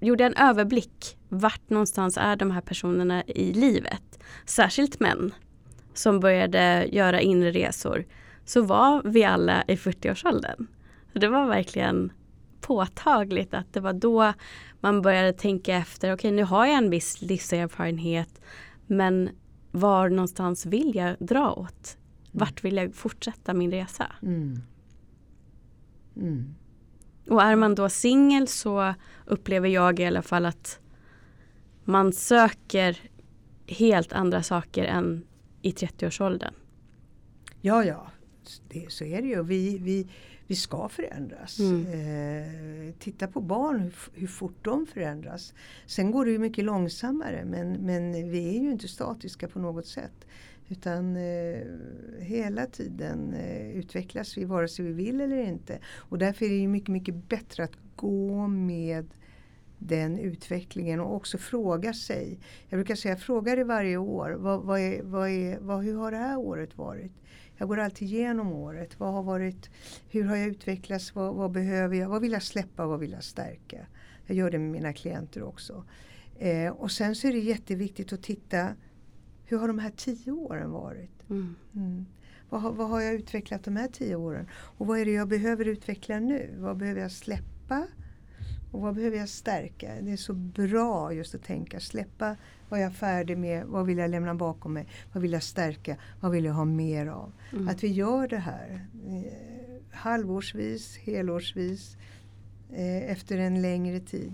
gjorde en överblick vart någonstans är de här personerna i livet. Särskilt män som började göra inre resor så var vi alla i 40-årsåldern. Det var verkligen påtagligt att det var då man började tänka efter, okej okay, nu har jag en viss livserfarenhet men var någonstans vill jag dra åt? Vart vill jag fortsätta min resa? Mm. Mm. Och är man då singel så upplever jag i alla fall att man söker helt andra saker än i 30-årsåldern. Ja, ja. det, så är det ju. Vi, vi, vi ska förändras. Mm. Eh, titta på barn, hur, hur fort de förändras. Sen går det ju mycket långsammare men, men vi är ju inte statiska på något sätt. Utan eh, hela tiden eh, utvecklas vi vare sig vi vill eller inte. Och därför är det ju mycket, mycket bättre att gå med den utvecklingen och också fråga sig. Jag brukar säga fråga dig varje år. Vad, vad är, vad är, vad, hur har det här året varit? Jag går alltid igenom året. Vad har varit, hur har jag utvecklats? Vad, vad behöver jag? Vad vill jag släppa? Vad vill jag stärka? Jag gör det med mina klienter också. Eh, och sen så är det jätteviktigt att titta hur har de här tio åren varit? Mm. Mm. Vad, har, vad har jag utvecklat de här tio åren? Och vad är det jag behöver utveckla nu? Vad behöver jag släppa? Och vad behöver jag stärka? Det är så bra just att tänka släppa vad jag är färdig med, vad vill jag lämna bakom mig, vad vill jag stärka, vad vill jag ha mer av. Mm. Att vi gör det här eh, halvårsvis, helårsvis, eh, efter en längre tid.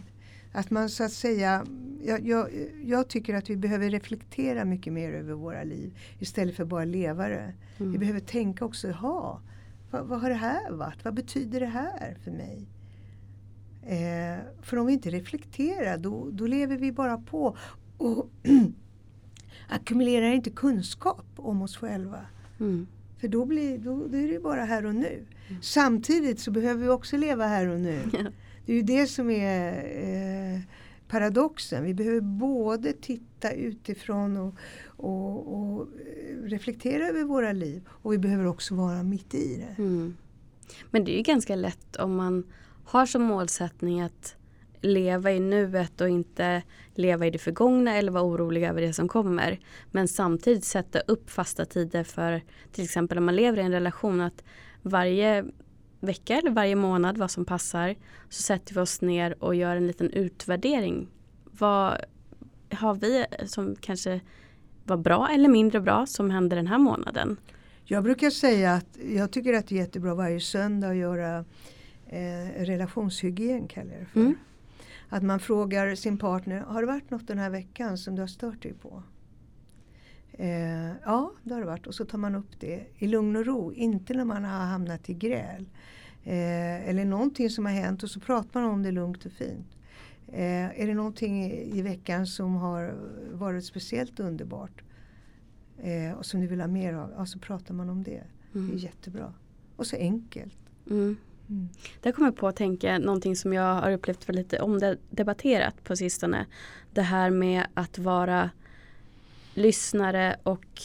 Att man så att säga, jag, jag, jag, tycker att vi behöver reflektera mycket mer över våra liv istället för bara leva det. Mm. Vi behöver tänka också, ha, vad, vad har det här varit? Vad betyder det här för mig? Eh, för om vi inte reflekterar då, då lever vi bara på och ackumulerar inte kunskap om oss själva. Mm. För då, blir, då, då är det bara här och nu. Samtidigt så behöver vi också leva här och nu. Det är ju det som är eh, paradoxen. Vi behöver både titta utifrån och, och, och reflektera över våra liv och vi behöver också vara mitt i det. Mm. Men det är ju ganska lätt om man har som målsättning att leva i nuet och inte leva i det förgångna eller vara orolig över det som kommer. Men samtidigt sätta upp fasta tider för till exempel om man lever i en relation att varje vecka eller varje månad vad som passar så sätter vi oss ner och gör en liten utvärdering. Vad har vi som kanske var bra eller mindre bra som hände den här månaden? Jag brukar säga att jag tycker att det är jättebra varje söndag att göra eh, relationshygien kallar jag det för. Mm. Att man frågar sin partner, har det varit något den här veckan som du har stört dig på? Eh, ja, det har det varit. Och så tar man upp det i lugn och ro, inte när man har hamnat i gräl. Eh, eller någonting som har hänt och så pratar man om det lugnt och fint. Eh, är det någonting i, i veckan som har varit speciellt underbart eh, och som du vill ha mer av, ja, så pratar man om det. Det är Mm. jättebra. Och så enkelt. Mm. Mm. Där kommer jag på att tänka någonting som jag har upplevt var lite omdebatterat på sistone. Det här med att vara lyssnare och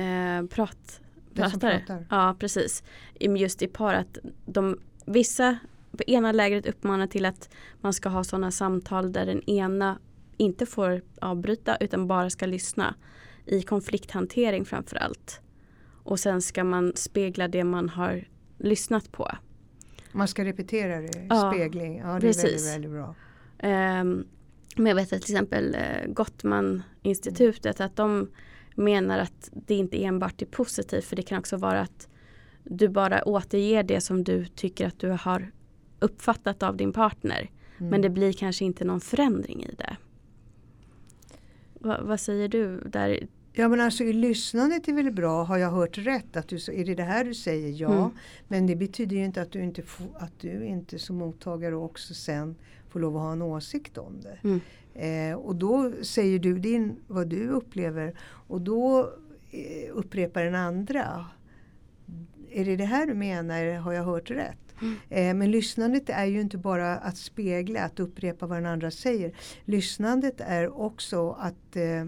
eh, prat, pratare. pratar. Ja, precis. Just i par att de, vissa på ena lägret uppmanar till att man ska ha sådana samtal där den ena inte får avbryta utan bara ska lyssna. I konflikthantering framför allt. Och sen ska man spegla det man har lyssnat på. Man ska repetera det, Ja, spegling. Ja, det är precis. väldigt, väldigt bra. Ehm, men jag vet att till exempel eh, Gottman-institutet att de menar att det inte enbart är positivt för det kan också vara att du bara återger det som du tycker att du har uppfattat av din partner. Mm. Men det blir kanske inte någon förändring i det. Va, vad säger du där? Ja men alltså i lyssnandet är väl bra, har jag hört rätt? Att du, är det det här du säger? Ja. Mm. Men det betyder ju inte att du inte, att du inte som mottagare också sen får lov att ha en åsikt om det. Mm. Eh, och då säger du din, vad du upplever och då eh, upprepar den andra. Är det det här du menar? Har jag hört rätt? Mm. Eh, men lyssnandet är ju inte bara att spegla, att upprepa vad den andra säger. Lyssnandet är också att eh,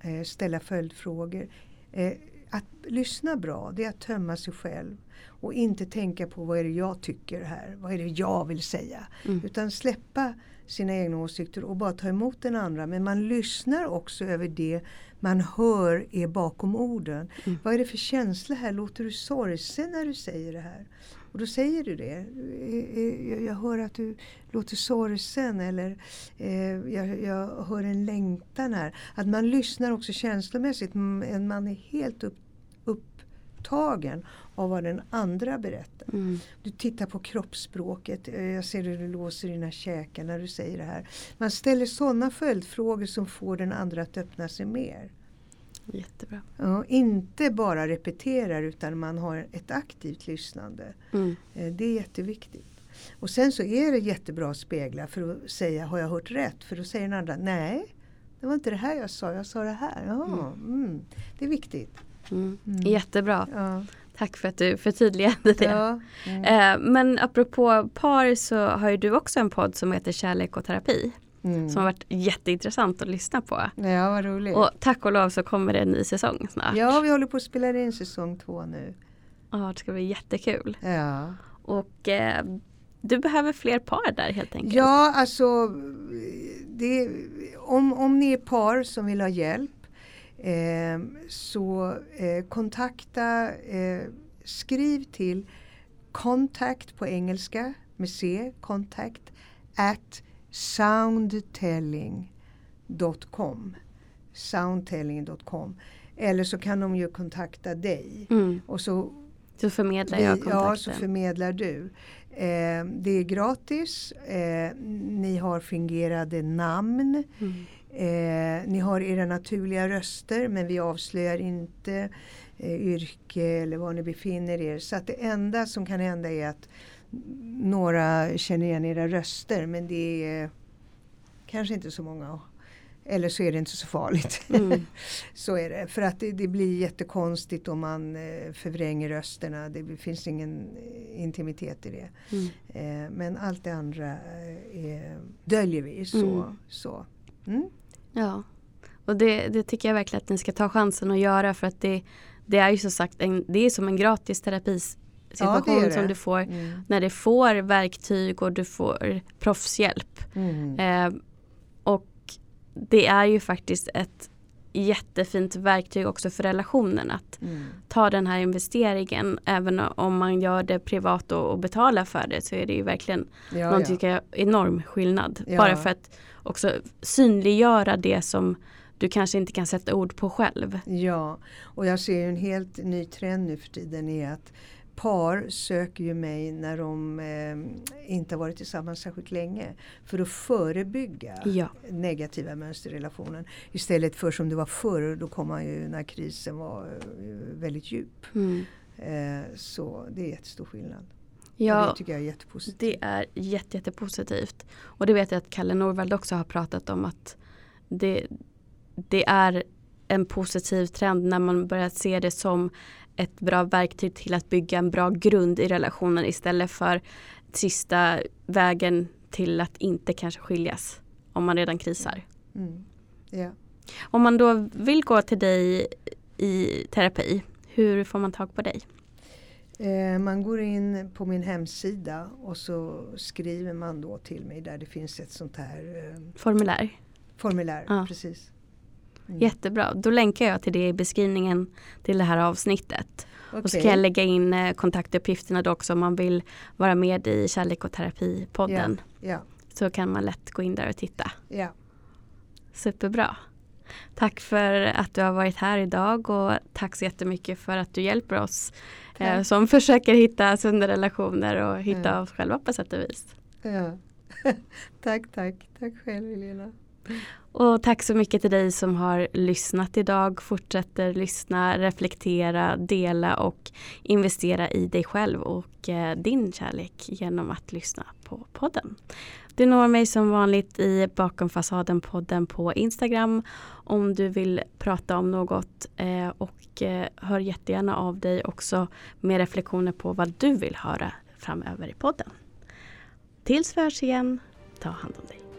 eh, ställa följdfrågor. Eh, att lyssna bra, det är att tömma sig själv. Och inte tänka på vad är det jag tycker här, vad är det jag vill säga. Mm. Utan släppa sina egna åsikter och bara ta emot den andra. Men man lyssnar också över det man hör är bakom orden. Mm. Vad är det för känsla här? Låter du sorgsen när du säger det här? Och då säger du det. Eh, eh, jag- hör att du låter sorgsen eller eh, jag, jag hör en längtan här. Att man lyssnar också känslomässigt. Man är helt upp, upptagen av vad den andra berättar. Mm. Du tittar på kroppsspråket. Eh, Jag ser hur du låser dina käkar när du säger det här. Man ställer sådana följdfrågor som får den andra att öppna sig mer. Jättebra. Ja, inte bara repeterar utan man har ett aktivt lyssnande. Mm. Eh, Det är jätteviktigt. Och sen så är det jättebra att spegla för att säga har jag hört rätt? För då säger den andra nej, det var inte det här jag sa, jag sa det här. Ja, mm. Det är viktigt. Mm. Mm. Jättebra. Ja. Tack för att du förtydligade det. Ja. Mm. Eh, men apropå par så har ju du också en podd som heter Kärlek och terapi. Mm. Som har varit jätteintressant att lyssna på. Ja, vad roligt. Och tack och lov så kommer det en ny säsong snart. Ja, vi håller på att spela in säsong två nu. Ja, det ska bli jättekul. Ja, Och eh, du behöver fler par där helt enkelt. ja alltså det, om, om ni är par som vill ha hjälp eh, så eh, kontakta, eh, skriv till contact på engelska med C, contact at soundtelling.com soundtelling.com eller så kan de ju kontakta dig Mm. och så Så förmedlar jag vi, ja, så kontakten. förmedlar du. Eh, det är gratis. Eh, ni har fingerade namn. Mm. Eh, ni har era naturliga röster men vi avslöjar inte eh, yrke eller var ni befinner er. Så att det enda som kan hända är att några känner igen era röster men det är kanske inte så många. Eller så är det inte så farligt. Mm. Så är det. För att det, det blir jättekonstigt om man eh, förvränger rösterna. Det finns ingen eh, intimitet i det. Mm. Eh, men allt det andra eh, är, döljer vi. Så, Mm. så. Mm. Ja, och det, det tycker jag verkligen att ni ska ta chansen att göra för att det, det är ju som sagt en, det är som en gratis terapisituation Ja, som du får Mm. när du får verktyg och du får proffshjälp. Mm. Eh, och det är ju faktiskt ett jättefint verktyg också för relationen att Mm. ta den här investeringen. Även om man gör det privat och, och betalar för det så är det ju verkligen Ja, någon ja. tycker jag enorm skillnad. Ja. Bara för att också synliggöra det som du kanske inte kan sätta ord på själv. ja, och jag ser en helt ny trend nu för tiden är att par söker ju mig när de eh, inte har varit tillsammans särskilt länge. För att förebygga Ja. negativa mönster i relationen. Istället för som det var förr, då kom man ju när krisen var eh, väldigt djup. Mm. Eh, så det är jättestor skillnad. Och Ja, det tycker jag är jättepositivt. det är jätte, jättepositivt. Och det vet jag att Kalle Norvald också har pratat om att det, det är en positiv trend när man börjar se det som ett bra verktyg till att bygga en bra grund i relationen istället för sista vägen till att inte kanske skiljas om man redan krisar. Mm. Ja. Om man då vill gå till dig i terapi, hur får man tag på dig? Eh, man går in på min hemsida och så skriver man då till mig där det finns ett sånt här eh, Formulär? formulär. Ja. Precis. Mm. Jättebra, då länkar jag till det i beskrivningen till det här avsnittet. Och så kan jag lägga in eh, kontaktuppgifterna då också om man vill vara med i Kärlek och terapi-podden. Ja, Så kan man lätt gå in där och titta. ja. Superbra. Tack för att du har varit här idag och tack så jättemycket för att du hjälper oss eh, Tack. som försöker hitta sunda relationer och hitta Ja. oss själva på sätt och vis. ja. tack, tack. Tack själv Helena. Och tack så mycket till dig som har lyssnat idag. Fortsätter lyssna, reflektera, dela och investera i dig själv och eh, din kärlek genom att lyssna på podden. Du når mig som vanligt i Bakom fasaden-podden på Instagram om du vill prata om något eh, och eh, hör jättegärna av dig också med reflektioner på vad du vill höra framöver i podden. Tills vi hörs igen, ta hand om dig.